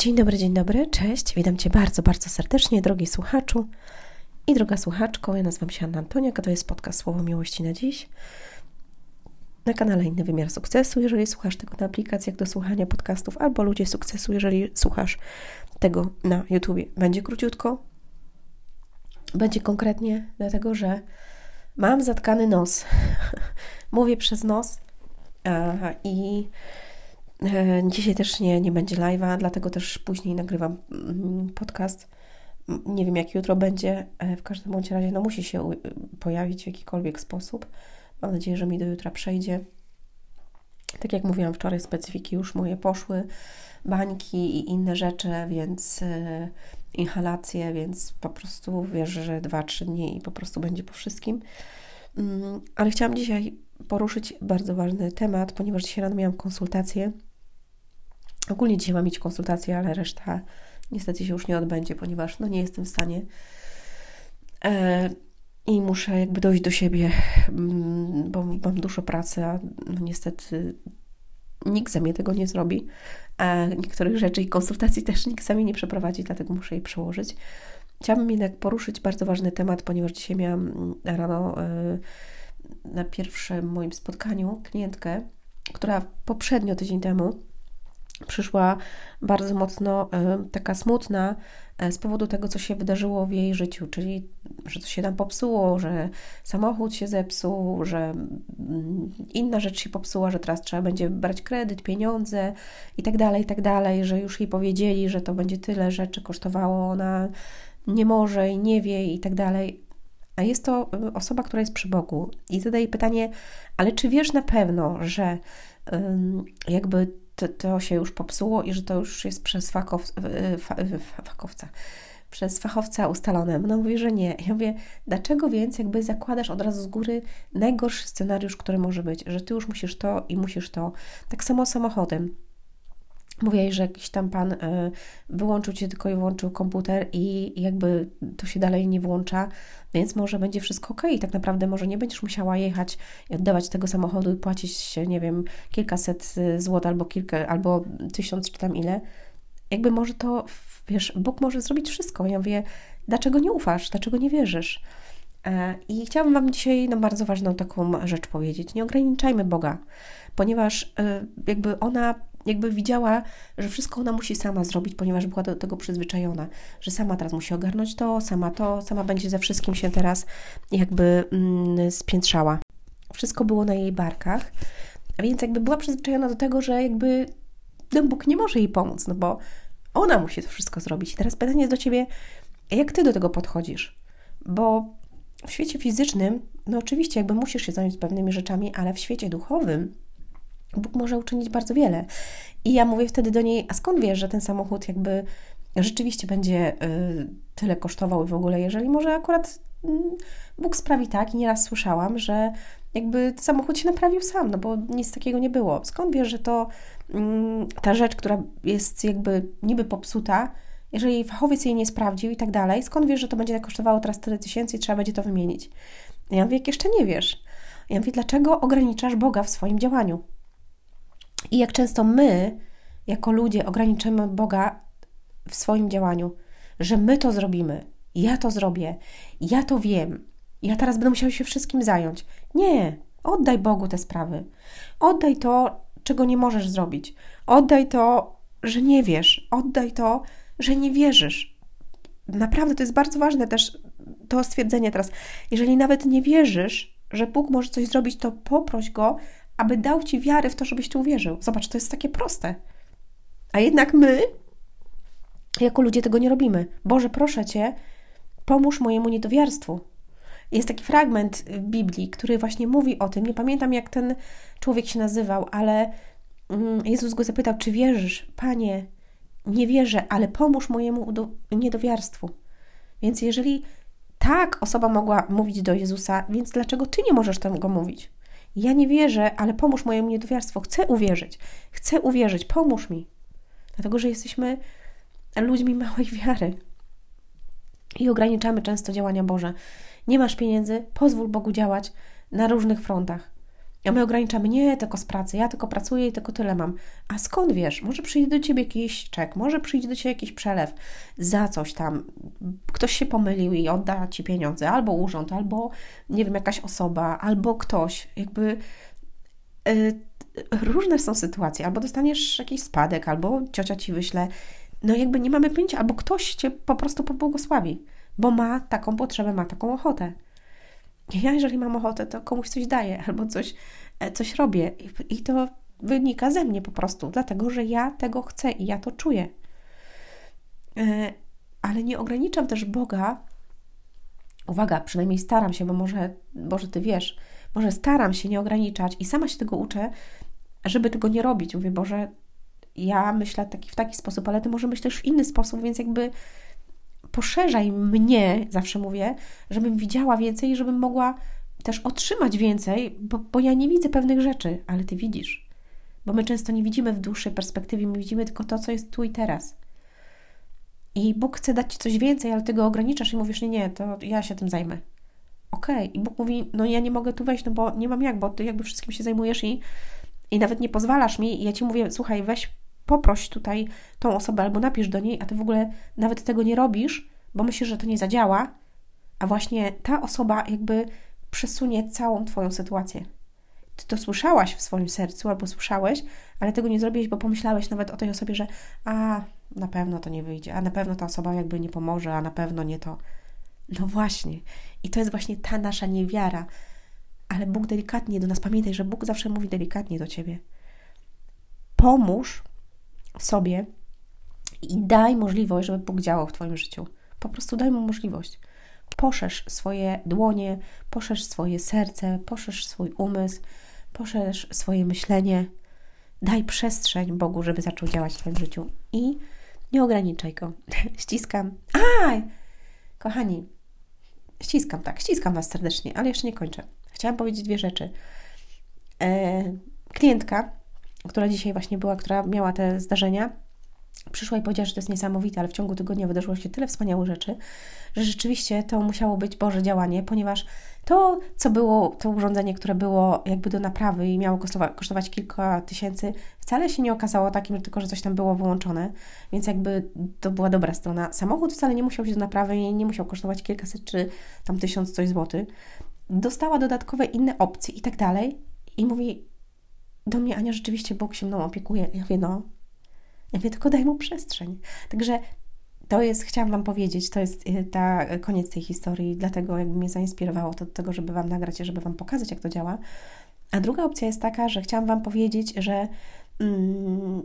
Dzień dobry, dzień dobry, cześć. Witam Cię bardzo, bardzo serdecznie, drogi słuchaczu i droga słuchaczko. Ja nazywam się Anna Antoniak, a to jest podcast Słowo Miłości na dziś. Na kanale Inny Wymiar Sukcesu, jeżeli słuchasz tego na aplikacjach do słuchania podcastów, albo Ludzie Sukcesu, jeżeli słuchasz tego na YouTubie. Będzie króciutko, będzie konkretnie, dlatego że mam zatkany nos. Mówię przez nos i dzisiaj też nie, nie będzie live'a, dlatego też później nagrywam mm, podcast. Nie wiem, jak jutro będzie. E, w każdym bądź razie no, musi się pojawić w jakikolwiek sposób. Mam nadzieję, że mi do jutra przejdzie. Tak jak mówiłam wczoraj, specyfiki już moje poszły, bańki i inne rzeczy, więc e, inhalacje, więc po prostu wierzę, że 2-3 dni i po prostu będzie po wszystkim. Mm, ale chciałam dzisiaj poruszyć bardzo ważny temat, ponieważ dzisiaj rano miałam konsultację Ogólnie dzisiaj mam mieć konsultację, ale reszta niestety się już nie odbędzie, ponieważ no, nie jestem w stanie e, i muszę jakby dojść do siebie, mm, bo mam dużo pracy, a no, niestety nikt za mnie tego nie zrobi, a niektórych rzeczy i konsultacji też nikt za mnie nie przeprowadzi, dlatego muszę je przełożyć. Chciałabym jednak poruszyć bardzo ważny temat, ponieważ dzisiaj miałam rano e, na pierwszym moim spotkaniu klientkę, która poprzednio tydzień temu przyszła bardzo mocno e, taka smutna e, z powodu tego, co się wydarzyło w jej życiu, czyli że coś się tam popsuło, że samochód się zepsuł, że mm, inna rzecz się popsuła, że teraz trzeba będzie brać kredyt, pieniądze i tak dalej, i tak dalej, że już jej powiedzieli, że to będzie tyle rzeczy kosztowało, ona nie może i nie wie i tak dalej. A jest to e, osoba, która jest przy Bogu i zadaje pytanie, ale czy wiesz na pewno, że jakby to, to się już popsuło i że to już jest przez fakow, fakowca, przez fachowca ustalone. No mówi, że nie. Ja mówię, dlaczego więc jakby zakładasz od razu z góry najgorszy scenariusz, który może być, że ty już musisz to i musisz to. Tak samo samochodem. Mówię, że jakiś tam pan e, wyłączył cię tylko i włączył komputer i jakby to się dalej nie włącza, więc może będzie wszystko ok. Tak naprawdę może nie będziesz musiała jechać i oddawać tego samochodu i płacić, nie wiem, kilkaset e, złotych albo kilka, albo tysiąc czy tam ile. Jakby może to, wiesz, Bóg może zrobić wszystko. Ja mówię, dlaczego nie ufasz, dlaczego nie wierzysz? E, I chciałabym Wam dzisiaj no, bardzo ważną taką rzecz powiedzieć. Nie ograniczajmy Boga, ponieważ jakby ona jakby widziała, że wszystko ona musi sama zrobić, ponieważ była do tego przyzwyczajona, że sama teraz musi ogarnąć to, sama to, sama będzie ze wszystkim się teraz jakby mm, spiętrzała. Wszystko było na jej barkach, a więc jakby była przyzwyczajona do tego, że jakby ten Bóg nie może jej pomóc, no bo ona musi to wszystko zrobić. I teraz pytanie jest do Ciebie, jak Ty do tego podchodzisz? Bo w świecie fizycznym, no oczywiście jakby musisz się zająć pewnymi rzeczami, ale w świecie duchowym Bóg może uczynić bardzo wiele. I ja mówię wtedy do niej, a skąd wiesz, że ten samochód jakby rzeczywiście będzie y, tyle kosztował w ogóle, jeżeli może akurat y, Bóg sprawi tak, i nieraz słyszałam, że jakby samochód się naprawił sam, no bo nic takiego nie było. Skąd wiesz, że to y, ta rzecz, która jest jakby niby popsuta, jeżeli fachowiec jej nie sprawdził i tak dalej, skąd wiesz, że to będzie kosztowało teraz tyle tysięcy i trzeba będzie to wymienić? Ja mówię, jak jeszcze nie wiesz. Ja mówię, dlaczego ograniczasz Boga w swoim działaniu? I jak często my, jako ludzie, ograniczymy Boga w swoim działaniu, że my to zrobimy, ja to zrobię, ja to wiem, ja teraz będę musiał się wszystkim zająć. Nie, oddaj Bogu te sprawy. Oddaj to, czego nie możesz zrobić. Oddaj to, że nie wiesz. Oddaj to, że nie wierzysz. Naprawdę to jest bardzo ważne też to stwierdzenie teraz. Jeżeli nawet nie wierzysz, że Bóg może coś zrobić, to poproś Go, aby dał ci wiarę w to, żebyś tu uwierzył. Zobacz, to jest takie proste. A jednak my, jako ludzie, tego nie robimy. Boże, proszę cię, pomóż mojemu niedowiarstwu. Jest taki fragment w Biblii, który właśnie mówi o tym. Nie pamiętam, jak ten człowiek się nazywał, ale mm, Jezus go zapytał, czy wierzysz? Panie, nie wierzę, ale pomóż mojemu niedowiarstwu. Więc jeżeli tak osoba mogła mówić do Jezusa, więc dlaczego ty nie możesz tego mówić? Ja nie wierzę, ale pomóż mojemu niedowiarstwu. Chcę uwierzyć. Chcę uwierzyć. Pomóż mi. Dlatego, że jesteśmy ludźmi małej wiary. I ograniczamy często działania Boże. Nie masz pieniędzy, pozwól Bogu działać na różnych frontach. A my ograniczamy, nie, tylko z pracy, ja tylko pracuję i tylko tyle mam. A skąd wiesz? Może przyjdzie do ciebie jakiś czek, może przyjdzie do ciebie jakiś przelew za coś tam. Ktoś się pomylił i odda ci pieniądze, albo urząd, albo nie wiem, jakaś osoba, albo ktoś. Jakby yy, różne są sytuacje, albo dostaniesz jakiś spadek, albo ciocia ci wyśle. No jakby nie mamy pięcia, albo ktoś cię po prostu pobłogosławi, bo ma taką potrzebę, ma taką ochotę. Ja, jeżeli mam ochotę, to komuś coś daję albo coś, e, coś robię. I to wynika ze mnie po prostu, dlatego że ja tego chcę i ja to czuję. E, ale nie ograniczam też Boga. Uwaga, przynajmniej staram się, bo może, może ty wiesz, może staram się nie ograniczać i sama się tego uczę, żeby tego nie robić. Mówię, Boże, ja myślę taki, w taki sposób, ale ty może myślisz w inny sposób, więc jakby poszerzaj mnie, zawsze mówię, żebym widziała więcej i żebym mogła też otrzymać więcej, bo, bo ja nie widzę pewnych rzeczy, ale ty widzisz. Bo my często nie widzimy w dłuższej perspektywie, my widzimy tylko to, co jest tu i teraz. I Bóg chce dać ci coś więcej, ale ty go ograniczasz i mówisz, nie, nie, to ja się tym zajmę. Okej. Okay. I Bóg mówi, no ja nie mogę tu wejść, no bo nie mam jak, bo ty jakby wszystkim się zajmujesz i, i nawet nie pozwalasz mi. I ja ci mówię, słuchaj, weź poproś tutaj tą osobę albo napisz do niej, a ty w ogóle nawet tego nie robisz, bo myślisz, że to nie zadziała, a właśnie ta osoba jakby przesunie całą Twoją sytuację. Ty to słyszałaś w swoim sercu albo słyszałeś, ale tego nie zrobiłeś, bo pomyślałeś nawet o tej osobie, że a na pewno to nie wyjdzie, a na pewno ta osoba jakby nie pomoże, a na pewno nie to. No właśnie. I to jest właśnie ta nasza niewiara. Ale Bóg delikatnie do nas, pamiętaj, że Bóg zawsze mówi delikatnie do ciebie. Pomóż sobie i daj możliwość, żeby Bóg działał w Twoim życiu. Po prostu daj mu możliwość. Poszerz swoje dłonie, poszerz swoje serce, poszerz swój umysł, poszerz swoje myślenie. Daj przestrzeń Bogu, żeby zaczął działać w Twoim życiu i nie ograniczaj go. Ściskam. Aj! Kochani, ściskam, tak, ściskam Was serdecznie, ale jeszcze nie kończę. Chciałam powiedzieć dwie rzeczy. E, klientka, która dzisiaj właśnie była, która miała te zdarzenia, przyszła i powiedziała, że to jest niesamowite, ale w ciągu tygodnia wydarzyło się tyle wspaniałych rzeczy, że rzeczywiście to musiało być Boże działanie, ponieważ to, co było, to urządzenie, które było jakby do naprawy i miało kosztować, kilka tysięcy, wcale się nie okazało takim, tylko że coś tam było wyłączone, więc jakby to była dobra strona. Samochód wcale nie musiał się do naprawy i nie musiał kosztować kilkaset czy tam tysiąc coś złotych. Dostała dodatkowe inne opcje i tak dalej. I mówi do mnie, Ania, rzeczywiście Bóg się mną opiekuje. Ja mówię, no, ja mówię, tylko daj mu przestrzeń. Także to jest, chciałam Wam powiedzieć, to jest y, ta koniec tej historii, dlatego jakby mnie zainspirowało to do tego, żeby Wam nagrać, żeby Wam pokazać, jak to działa. A druga opcja jest taka, że chciałam Wam powiedzieć, że mm,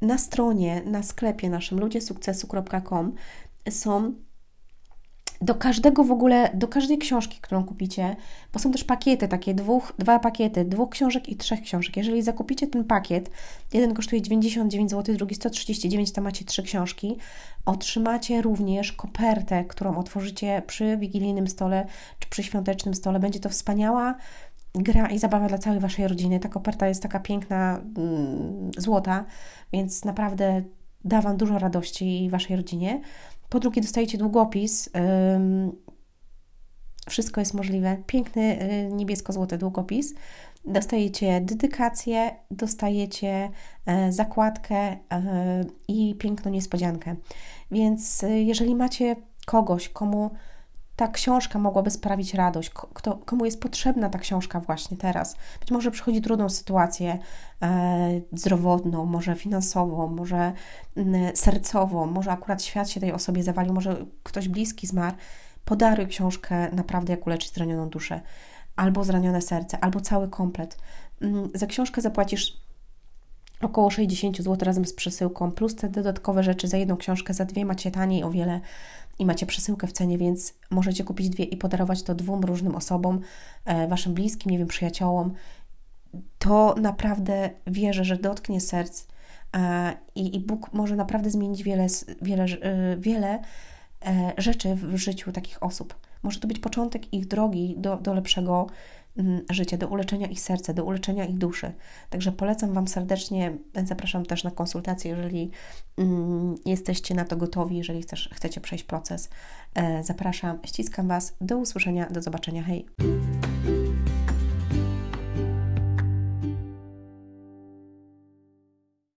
na stronie, na sklepie naszym ludziesukcesu.com są do każdego w ogóle, do każdej książki, którą kupicie, bo są też pakiety, takie dwóch, dwa pakiety, dwóch książek i trzech książek. Jeżeli zakupicie ten pakiet, jeden kosztuje 99 zł, drugi 139, tam macie trzy książki, otrzymacie również kopertę, którą otworzycie przy wigilijnym stole czy przy świątecznym stole. Będzie to wspaniała gra i zabawa dla całej Waszej rodziny. Ta koperta jest taka piękna, mm, złota, więc naprawdę da Wam dużo radości Waszej rodzinie. Po drugie, dostajecie długopis. Wszystko jest możliwe. Piękny y, niebiesko-złoty długopis. Dostajecie dedykację, dostajecie e, zakładkę e, i piękną niespodziankę. Więc y, jeżeli macie kogoś, komu ta książka mogłaby sprawić radość, kto, komu jest potrzebna ta książka właśnie teraz. Być może przychodzi trudną sytuację e, zdrowotną, może finansową, może sercową, może akurat świat się tej osobie zawalił, może ktoś bliski zmarł. Podaruj książkę naprawdę jak uleczyć zranioną duszę, albo zranione serce, albo cały komplet. Za książkę zapłacisz około 60 zł razem z przesyłką, plus te dodatkowe rzeczy za jedną książkę, za dwie macie taniej o wiele i macie przesyłkę w cenie, więc możecie kupić dwie i podarować to dwóm różnym osobom, e, waszym bliskim, nie wiem, przyjaciołom. To naprawdę wierzę, że dotknie serc e, i, i Bóg może naprawdę zmienić wiele, wiele, e, wiele rzeczy w życiu takich osób. Może to być początek ich drogi do, do lepszego życie, do uleczenia ich serca, do uleczenia ich duszy. Także polecam Wam serdecznie, zapraszam też na konsultację, jeżeli mm, jesteście na to gotowi, jeżeli chcecie przejść proces. E, zapraszam, ściskam Was, do usłyszenia, do zobaczenia, hej!